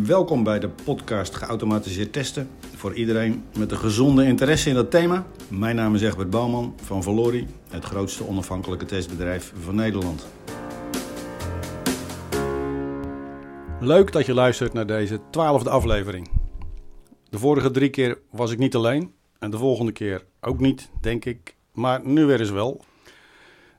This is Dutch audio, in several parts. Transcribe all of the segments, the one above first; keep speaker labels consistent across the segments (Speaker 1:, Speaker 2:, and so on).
Speaker 1: Welkom bij de podcast Geautomatiseerd Testen. Voor iedereen met een gezonde interesse in dat thema. Mijn naam is Egbert Bouwman van Valori, het grootste onafhankelijke testbedrijf van Nederland. Leuk dat je luistert naar deze twaalfde aflevering. De vorige drie keer was ik niet alleen en de volgende keer ook niet, denk ik. Maar nu weer eens wel.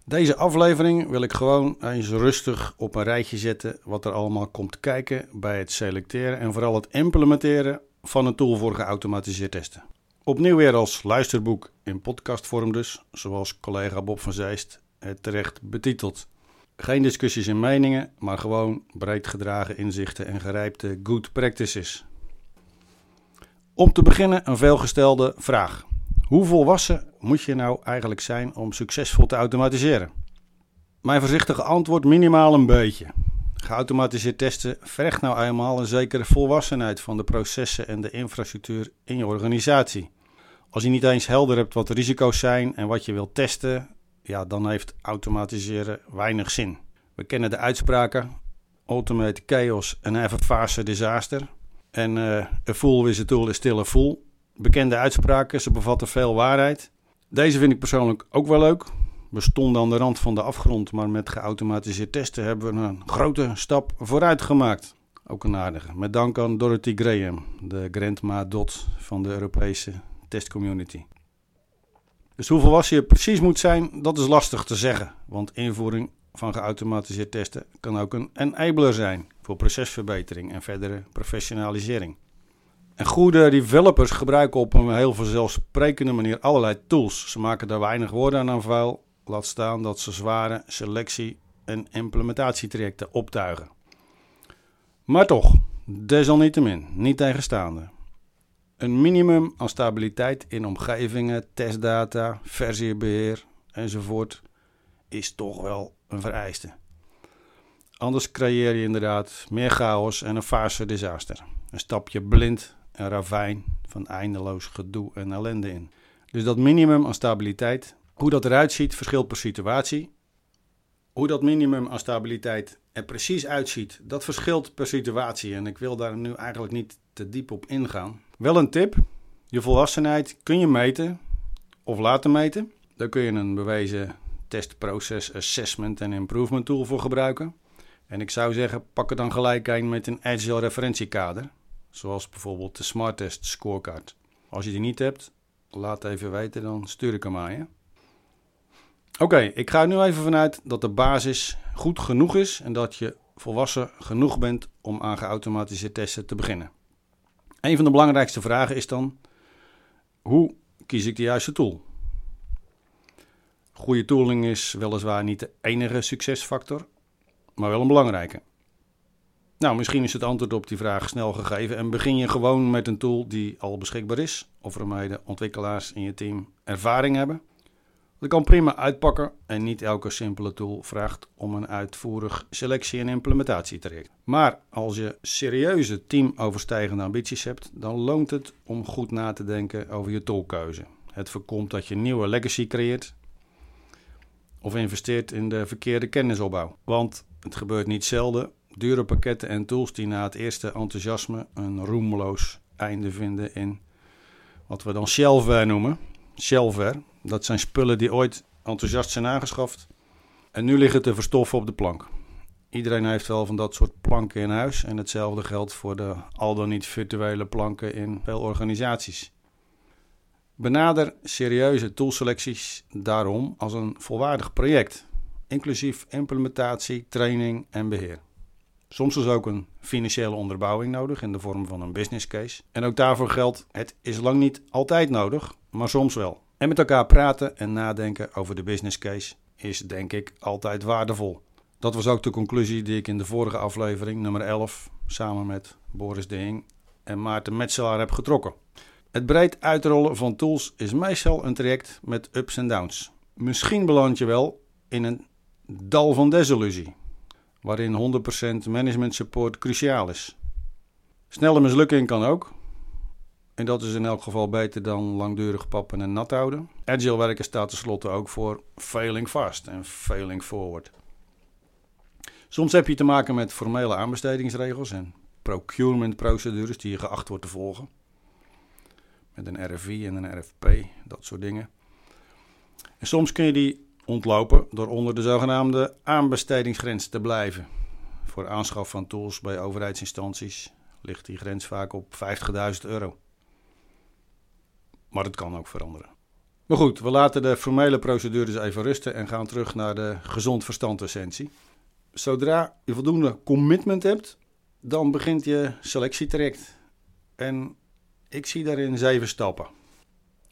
Speaker 1: Deze aflevering wil ik gewoon eens rustig op een rijtje zetten wat er allemaal komt kijken bij het selecteren en vooral het implementeren van een tool voor geautomatiseerd testen. Opnieuw weer als luisterboek in podcastvorm dus, zoals collega Bob van Zeist het terecht betitelt. Geen discussies en meningen, maar gewoon breed gedragen inzichten en gerijpte good practices. Om te beginnen een veelgestelde vraag. Hoe volwassen moet je nou eigenlijk zijn om succesvol te automatiseren? Mijn voorzichtige antwoord minimaal een beetje. Geautomatiseerd testen vergt nou eenmaal een zekere volwassenheid van de processen en de infrastructuur in je organisatie. Als je niet eens helder hebt wat de risico's zijn en wat je wilt testen, ja, dan heeft automatiseren weinig zin. We kennen de uitspraken: automate chaos and have a fast disaster. En uh, a fool with a tool is still a fool. Bekende uitspraken, ze bevatten veel waarheid. Deze vind ik persoonlijk ook wel leuk. We stonden aan de rand van de afgrond, maar met geautomatiseerd testen hebben we een grote stap vooruit gemaakt. Ook een aardige. Met dank aan Dorothy Graham, de grandma dot van de Europese testcommunity. Dus hoeveel volwassen je precies moet zijn, dat is lastig te zeggen. Want invoering van geautomatiseerd testen kan ook een enabler zijn voor procesverbetering en verdere professionalisering. En goede developers gebruiken op een heel vanzelfsprekende manier allerlei tools. Ze maken daar weinig woorden aan vuil, laat staan dat ze zware selectie- en implementatietrajecten optuigen. Maar toch, desalniettemin, niet tegenstaande. Een minimum aan stabiliteit in omgevingen, testdata, versiebeheer enzovoort is toch wel een vereiste. Anders creëer je inderdaad meer chaos en een fase disaster. Een stapje blind een ravijn van eindeloos gedoe en ellende in. Dus dat minimum aan stabiliteit, hoe dat eruit ziet, verschilt per situatie. Hoe dat minimum aan stabiliteit er precies uitziet, dat verschilt per situatie. En ik wil daar nu eigenlijk niet te diep op ingaan. Wel een tip: je volwassenheid kun je meten of laten meten. Daar kun je een bewezen testproces assessment en improvement tool voor gebruiken. En ik zou zeggen, pak er dan gelijk een met een Agile referentiekader. Zoals bijvoorbeeld de Smart Test scorecard. Als je die niet hebt, laat even weten, dan stuur ik hem aan je. Oké, ik ga er nu even vanuit dat de basis goed genoeg is en dat je volwassen genoeg bent om aan geautomatiseerd testen te beginnen. Een van de belangrijkste vragen is dan: hoe kies ik de juiste tool? Goede tooling is weliswaar niet de enige succesfactor, maar wel een belangrijke. Nou, misschien is het antwoord op die vraag snel gegeven en begin je gewoon met een tool die al beschikbaar is, of waarmee de ontwikkelaars in je team ervaring hebben. Dat kan prima uitpakken en niet elke simpele tool vraagt om een uitvoerig selectie- en implementatietraject. Maar als je serieuze teamoverstijgende ambities hebt, dan loont het om goed na te denken over je toolkeuze. Het voorkomt dat je nieuwe legacy creëert of investeert in de verkeerde kennisopbouw. Want het gebeurt niet zelden Dure pakketten en tools die na het eerste enthousiasme een roemloos einde vinden in wat we dan shelfware noemen. Shelfware, dat zijn spullen die ooit enthousiast zijn aangeschaft en nu liggen te verstoffen op de plank. Iedereen heeft wel van dat soort planken in huis en hetzelfde geldt voor de al dan niet virtuele planken in veel organisaties. Benader serieuze toolselecties daarom als een volwaardig project, inclusief implementatie, training en beheer. Soms is ook een financiële onderbouwing nodig in de vorm van een business case. En ook daarvoor geldt, het is lang niet altijd nodig, maar soms wel. En met elkaar praten en nadenken over de business case is denk ik altijd waardevol. Dat was ook de conclusie die ik in de vorige aflevering, nummer 11, samen met Boris de Hing en Maarten Metselaar heb getrokken. Het breed uitrollen van tools is meestal een traject met ups en downs. Misschien beland je wel in een dal van desillusie waarin 100% management support cruciaal is. Snelle mislukking kan ook. En dat is in elk geval beter dan langdurig pappen en nat houden. Agile werken staat tenslotte ook voor failing fast en failing forward. Soms heb je te maken met formele aanbestedingsregels en procurement procedures die je geacht wordt te volgen. Met een RFI en een RFP, dat soort dingen. En soms kun je die ontlopen door onder de zogenaamde aanbestedingsgrens te blijven. Voor aanschaf van tools bij overheidsinstanties ligt die grens vaak op 50.000 euro. Maar het kan ook veranderen. Maar goed, we laten de formele procedures even rusten en gaan terug naar de gezond verstand essentie. Zodra je voldoende commitment hebt, dan begint je selectietraject. En ik zie daarin zeven stappen.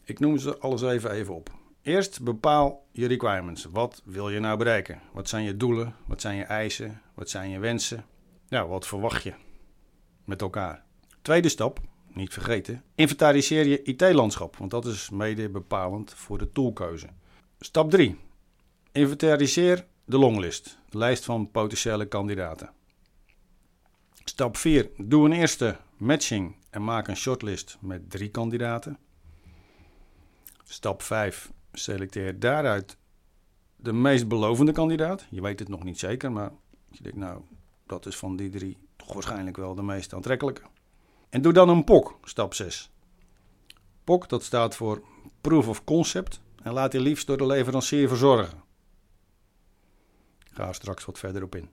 Speaker 1: Ik noem ze alles even even op. Eerst bepaal je requirements. Wat wil je nou bereiken? Wat zijn je doelen? Wat zijn je eisen? Wat zijn je wensen? Nou, wat verwacht je met elkaar? Tweede stap, niet vergeten, inventariseer je IT-landschap, want dat is mede bepalend voor de toolkeuze. Stap 3. Inventariseer de longlist, de lijst van potentiële kandidaten. Stap 4. Doe een eerste matching en maak een shortlist met drie kandidaten. Stap 5. Selecteer daaruit de meest belovende kandidaat. Je weet het nog niet zeker, maar je denkt nou, dat is van die drie toch waarschijnlijk wel de meest aantrekkelijke. En doe dan een POC, stap 6. POC, dat staat voor Proof of Concept en laat je liefst door de leverancier verzorgen. Ga er straks wat verder op in.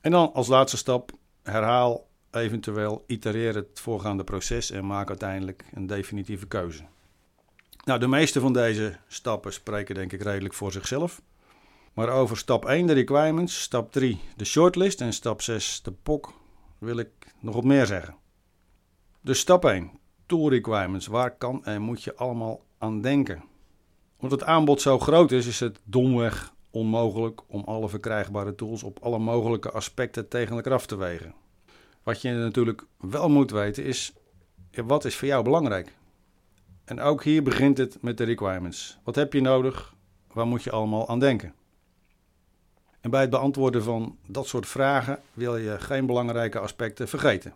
Speaker 1: En dan als laatste stap, herhaal eventueel, itereer het voorgaande proces en maak uiteindelijk een definitieve keuze. Nou, de meeste van deze stappen spreken denk ik redelijk voor zichzelf. Maar over stap 1, de requirements, stap 3, de shortlist en stap 6, de POC, wil ik nog wat meer zeggen. Dus stap 1, tool requirements. Waar kan en moet je allemaal aan denken? Omdat het aanbod zo groot is, is het domweg onmogelijk om alle verkrijgbare tools op alle mogelijke aspecten tegen elkaar af te wegen. Wat je natuurlijk wel moet weten is, wat is voor jou belangrijk? En ook hier begint het met de requirements. Wat heb je nodig? Waar moet je allemaal aan denken? En bij het beantwoorden van dat soort vragen wil je geen belangrijke aspecten vergeten.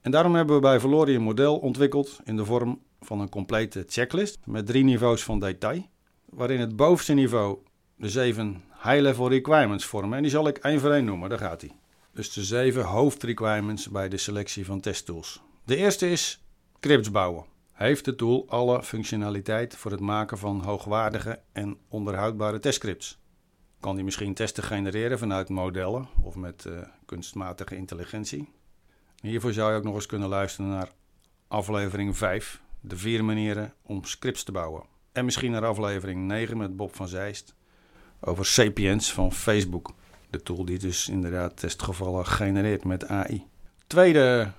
Speaker 1: En daarom hebben we bij Valori een model ontwikkeld in de vorm van een complete checklist met drie niveaus van detail, waarin het bovenste niveau de zeven high-level requirements vormen. En die zal ik één voor één noemen, daar gaat hij. Dus de zeven hoofdrequirements bij de selectie van testtools. De eerste is scripts bouwen. Heeft de tool alle functionaliteit voor het maken van hoogwaardige en onderhoudbare testscripts? Kan die misschien testen genereren vanuit modellen of met uh, kunstmatige intelligentie? Hiervoor zou je ook nog eens kunnen luisteren naar aflevering 5, de vier manieren om scripts te bouwen. En misschien naar aflevering 9 met Bob van Zeist over Sapiens van Facebook. De tool die dus inderdaad testgevallen genereert met AI. Tweede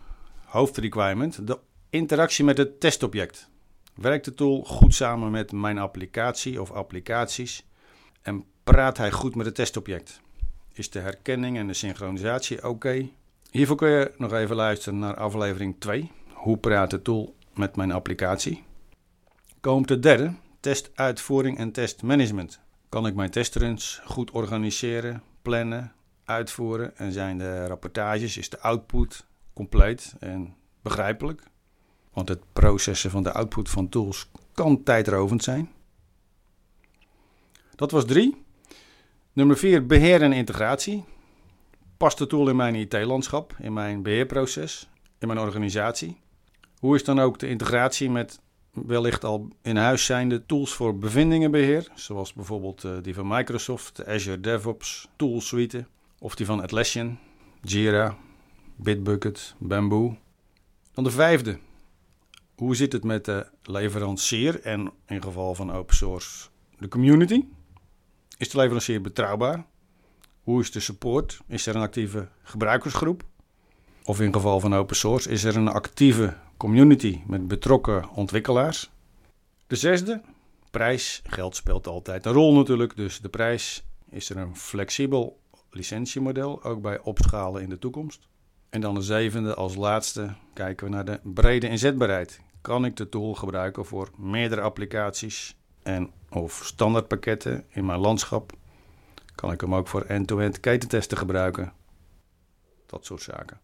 Speaker 1: hoofdrequirement, de interactie met het testobject. Werkt de tool goed samen met mijn applicatie of applicaties en praat hij goed met het testobject? Is de herkenning en de synchronisatie oké? Hiervoor kun je nog even luisteren naar aflevering 2. Hoe praat de tool met mijn applicatie? Komt de derde, testuitvoering en testmanagement. Kan ik mijn testruns goed organiseren, plannen, uitvoeren en zijn de rapportages, is de output compleet en begrijpelijk? Want het processen van de output van tools kan tijdrovend zijn. Dat was drie. Nummer vier, beheer en integratie. Past de tool in mijn IT-landschap, in mijn beheerproces, in mijn organisatie? Hoe is dan ook de integratie met wellicht al in huis zijnde tools voor bevindingenbeheer, zoals bijvoorbeeld eh, die van Microsoft, de Azure DevOps toolsuite, of die van Atlassian, Jira, Bitbucket, Bamboo. Dan de vijfde. Hoe zit het met de leverancier en in geval van open source de community? Is de leverancier betrouwbaar? Hoe is de support? Is er een actieve gebruikersgroep? Of in geval van open source, is er een actieve community met betrokken ontwikkelaars? De zesde, prijs. Geld speelt altijd een rol natuurlijk, dus de prijs. Is er een flexibel licentiemodel, ook bij opschalen in de toekomst? En dan de zevende, als laatste, kijken we naar de brede inzetbaarheid. Kan ik de tool gebruiken voor meerdere applicaties en of standaardpakketten in mijn landschap? Kan ik hem ook voor end-to-end ketentesten gebruiken? Dat soort zaken.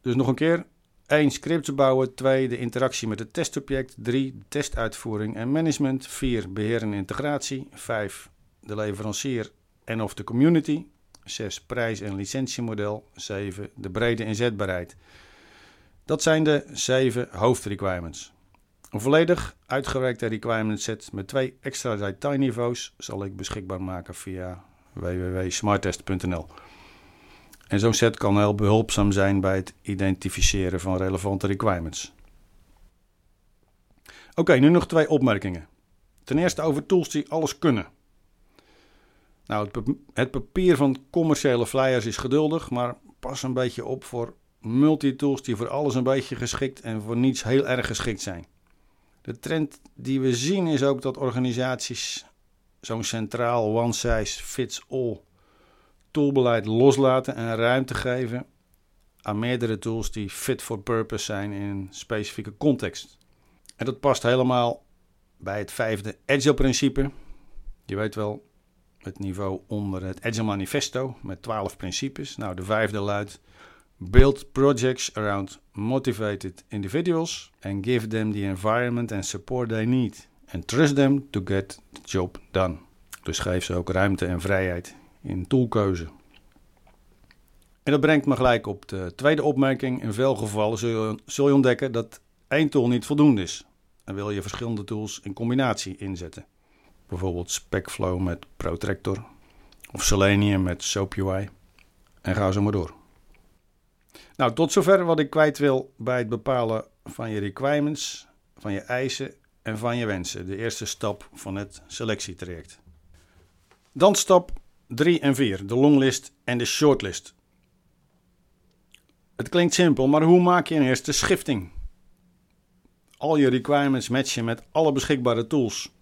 Speaker 1: Dus nog een keer. 1. Scripts bouwen. 2. De interactie met het testobject. 3. De testuitvoering en management. 4. Beheer en integratie. 5. De leverancier en of de community. 6 prijs- en licentiemodel, 7 de brede inzetbaarheid. Dat zijn de 7 hoofdrequirements. Een volledig uitgewerkte requirement set met twee extra detailniveaus zal ik beschikbaar maken via www.smarttest.nl. En zo'n set kan heel behulpzaam zijn bij het identificeren van relevante requirements. Oké, nu nog twee opmerkingen. Ten eerste over tools die alles kunnen. Nou, het, papier van commerciële flyers is geduldig, maar pas een beetje op voor multitools die voor alles een beetje geschikt en voor niets heel erg geschikt zijn. De trend die we zien is ook dat organisaties zo'n centraal one size fits all toolbeleid loslaten en ruimte geven aan meerdere tools die fit for purpose zijn in een specifieke context. En dat past helemaal bij het vijfde Agile-principe. Je weet wel, het niveau onder het Agile Manifesto met 12 principes. Nou, de vijfde luidt: Build projects around motivated individuals and give them the environment and support they need. And trust them to get the job done. Dus geef ze ook ruimte en vrijheid in toolkeuze. En dat brengt me gelijk op de tweede opmerking. In veel gevallen zul je, zul je ontdekken dat één tool niet voldoende is. En wil je verschillende tools in combinatie inzetten. Bijvoorbeeld SpecFlow met Protractor of Selenium met SoapUI. En ga zo maar door. Nou, tot zover wat ik kwijt wil bij het bepalen van je requirements, van je eisen en van je wensen. De eerste stap van het selectietraject. Dan stap 3 en 4, de longlist en de shortlist. Het klinkt simpel, maar hoe maak je een eerste schifting? Al je requirements matchen met alle beschikbare tools.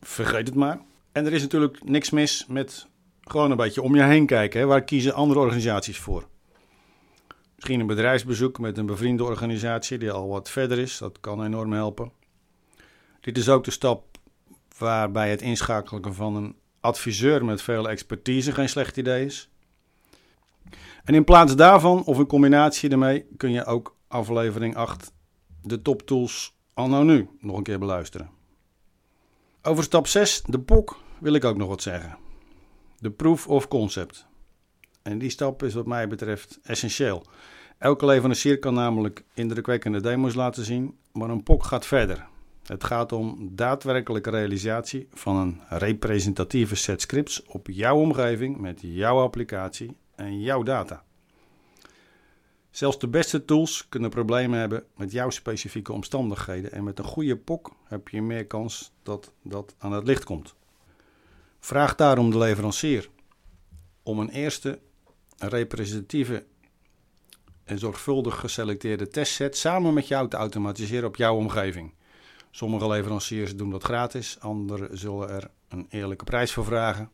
Speaker 1: Vergeet het maar. En er is natuurlijk niks mis met gewoon een beetje om je heen kijken. Hè? Waar kiezen andere organisaties voor? Misschien een bedrijfsbezoek met een bevriende organisatie die al wat verder is. Dat kan enorm helpen. Dit is ook de stap waarbij het inschakelen van een adviseur met veel expertise geen slecht idee is. En in plaats daarvan, of in combinatie ermee, kun je ook aflevering 8, de top tools anno nu, nog een keer beluisteren. Over stap 6, de POC, wil ik ook nog wat zeggen. De proof of concept. En die stap is wat mij betreft essentieel. Elke leverancier kan namelijk indrukwekkende demo's laten zien, maar een POC gaat verder. Het gaat om daadwerkelijke realisatie van een representatieve set scripts op jouw omgeving met jouw applicatie en jouw data. Zelfs de beste tools kunnen problemen hebben met jouw specifieke omstandigheden en met een goede POC heb je meer kans dat dat aan het licht komt. Vraag daarom de leverancier om een eerste representatieve en zorgvuldig geselecteerde testset samen met jou te automatiseren op jouw omgeving. Sommige leveranciers doen dat gratis, anderen zullen er een eerlijke prijs voor vragen.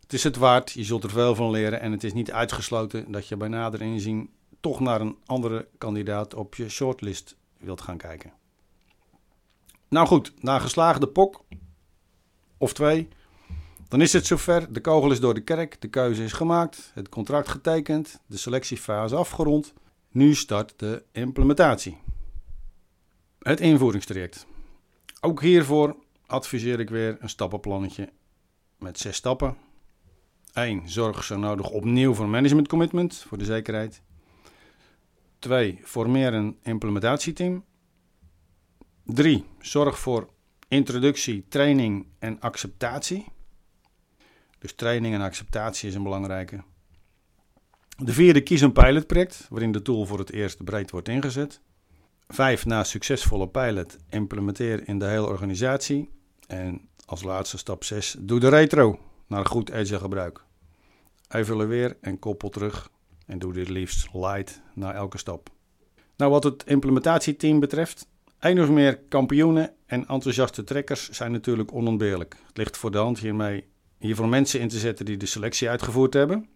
Speaker 1: Het is het waard, je zult er veel van leren en het is niet uitgesloten dat je bij nader inzien toch naar een andere kandidaat op je shortlist wilt gaan kijken. Nou goed, na geslaagde pok of twee, dan is het zover. De kogel is door de kerk, de keuze is gemaakt, het contract getekend, de selectiefase afgerond. Nu start de implementatie. Het invoeringstraject. Ook hiervoor adviseer ik weer een stappenplannetje met zes stappen. 1. Zorg zo nodig opnieuw voor management commitment, voor de zekerheid. 2. Formeer een implementatieteam. 3. Zorg voor introductie, training en acceptatie. Dus training en acceptatie is een belangrijke. De vierde, kies een pilotproject waarin de tool voor het eerst breed wordt ingezet. Vijf, na succesvolle pilot, implementeer in de hele organisatie. En als laatste stap 6, doe de retro naar goed agile gebruik. Evalueer en koppel terug en doe dit liefst light na elke stap. Nou, wat het implementatieteam betreft, één of meer kampioenen en enthousiaste trekkers zijn natuurlijk onontbeerlijk. Het ligt voor de hand hiermee hiervoor mensen in te zetten die de selectie uitgevoerd hebben.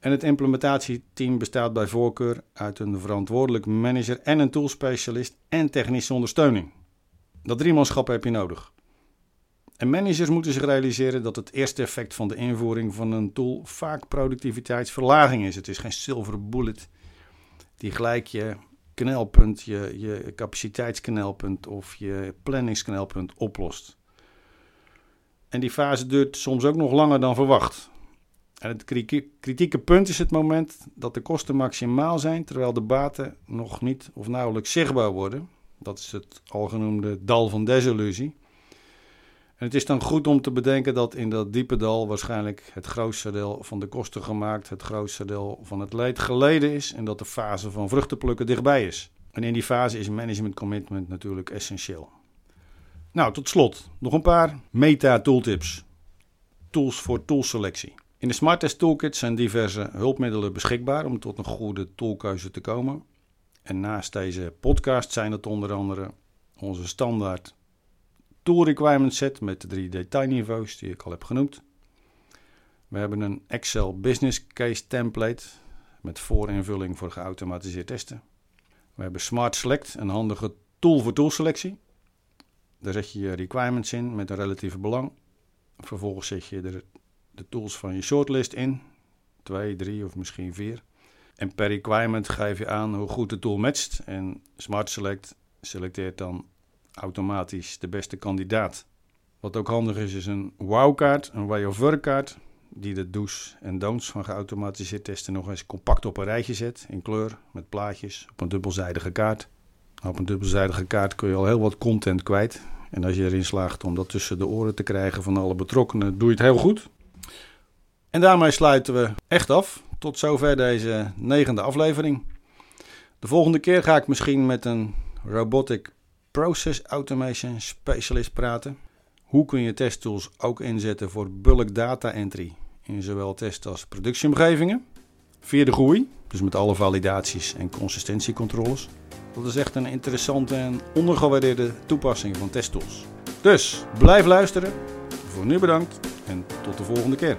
Speaker 1: En het implementatieteam bestaat bij voorkeur uit een verantwoordelijk manager en een toolspecialist en technische ondersteuning. Dat driemanschap heb je nodig. En managers moeten zich realiseren dat het eerste effect van de invoering van een tool vaak productiviteitsverlaging is. Het is geen silver bullet die gelijk je knelpunt, je, je capaciteitsknelpunt of je planningsknelpunt oplost. En die fase duurt soms ook nog langer dan verwacht. En het kritieke punt is het moment dat de kosten maximaal zijn, terwijl de baten nog niet of nauwelijks zichtbaar worden. Dat is het algenoemde dal van desillusie. En het is dan goed om te bedenken dat in dat diepe dal waarschijnlijk het grootste deel van de kosten gemaakt, het grootste deel van het leed geleden is en dat de fase van vruchtenplukken dichtbij is. En in die fase is management commitment natuurlijk essentieel. Nou, tot slot nog een paar meta-tooltips. Tools voor toolselectie. In de Smart Test Toolkit zijn diverse hulpmiddelen beschikbaar om tot een goede toolkeuze te komen. En naast deze podcast zijn het onder andere onze standaard tool requirement set met de drie detailniveaus die ik al heb genoemd. We hebben een Excel Business Case Template met voorinvulling voor geautomatiseerd testen. We hebben Smart Select, een handige tool voor toolselectie. Daar zet je je requirements in met een relatieve belang. Vervolgens zet je er de tools van je shortlist in. Twee, drie of misschien vier. En per requirement geef je aan hoe goed de tool matcht. En Smart Select selecteert dan automatisch de beste kandidaat. Wat ook handig is, is een wow-kaart, een way of work kaart, die de do's en don'ts van geautomatiseerd testen nog eens compact op een rijtje zet, in kleur, met plaatjes, op een dubbelzijdige kaart. Op een dubbelzijdige kaart kun je al heel wat content kwijt. En als je erin slaagt om dat tussen de oren te krijgen van alle betrokkenen, doe je het heel goed. En daarmee sluiten we echt af. Tot zover deze negende aflevering. De volgende keer ga ik misschien met een robotic process automation specialist praten. Hoe kun je testtools ook inzetten voor bulk data entry in zowel test- als productieomgevingen? Via de groei, dus met alle validaties en consistentiecontroles. Dat is echt een interessante en ondergewaardeerde toepassing van testtools. Dus blijf luisteren. Voor nu bedankt en tot de volgende keer.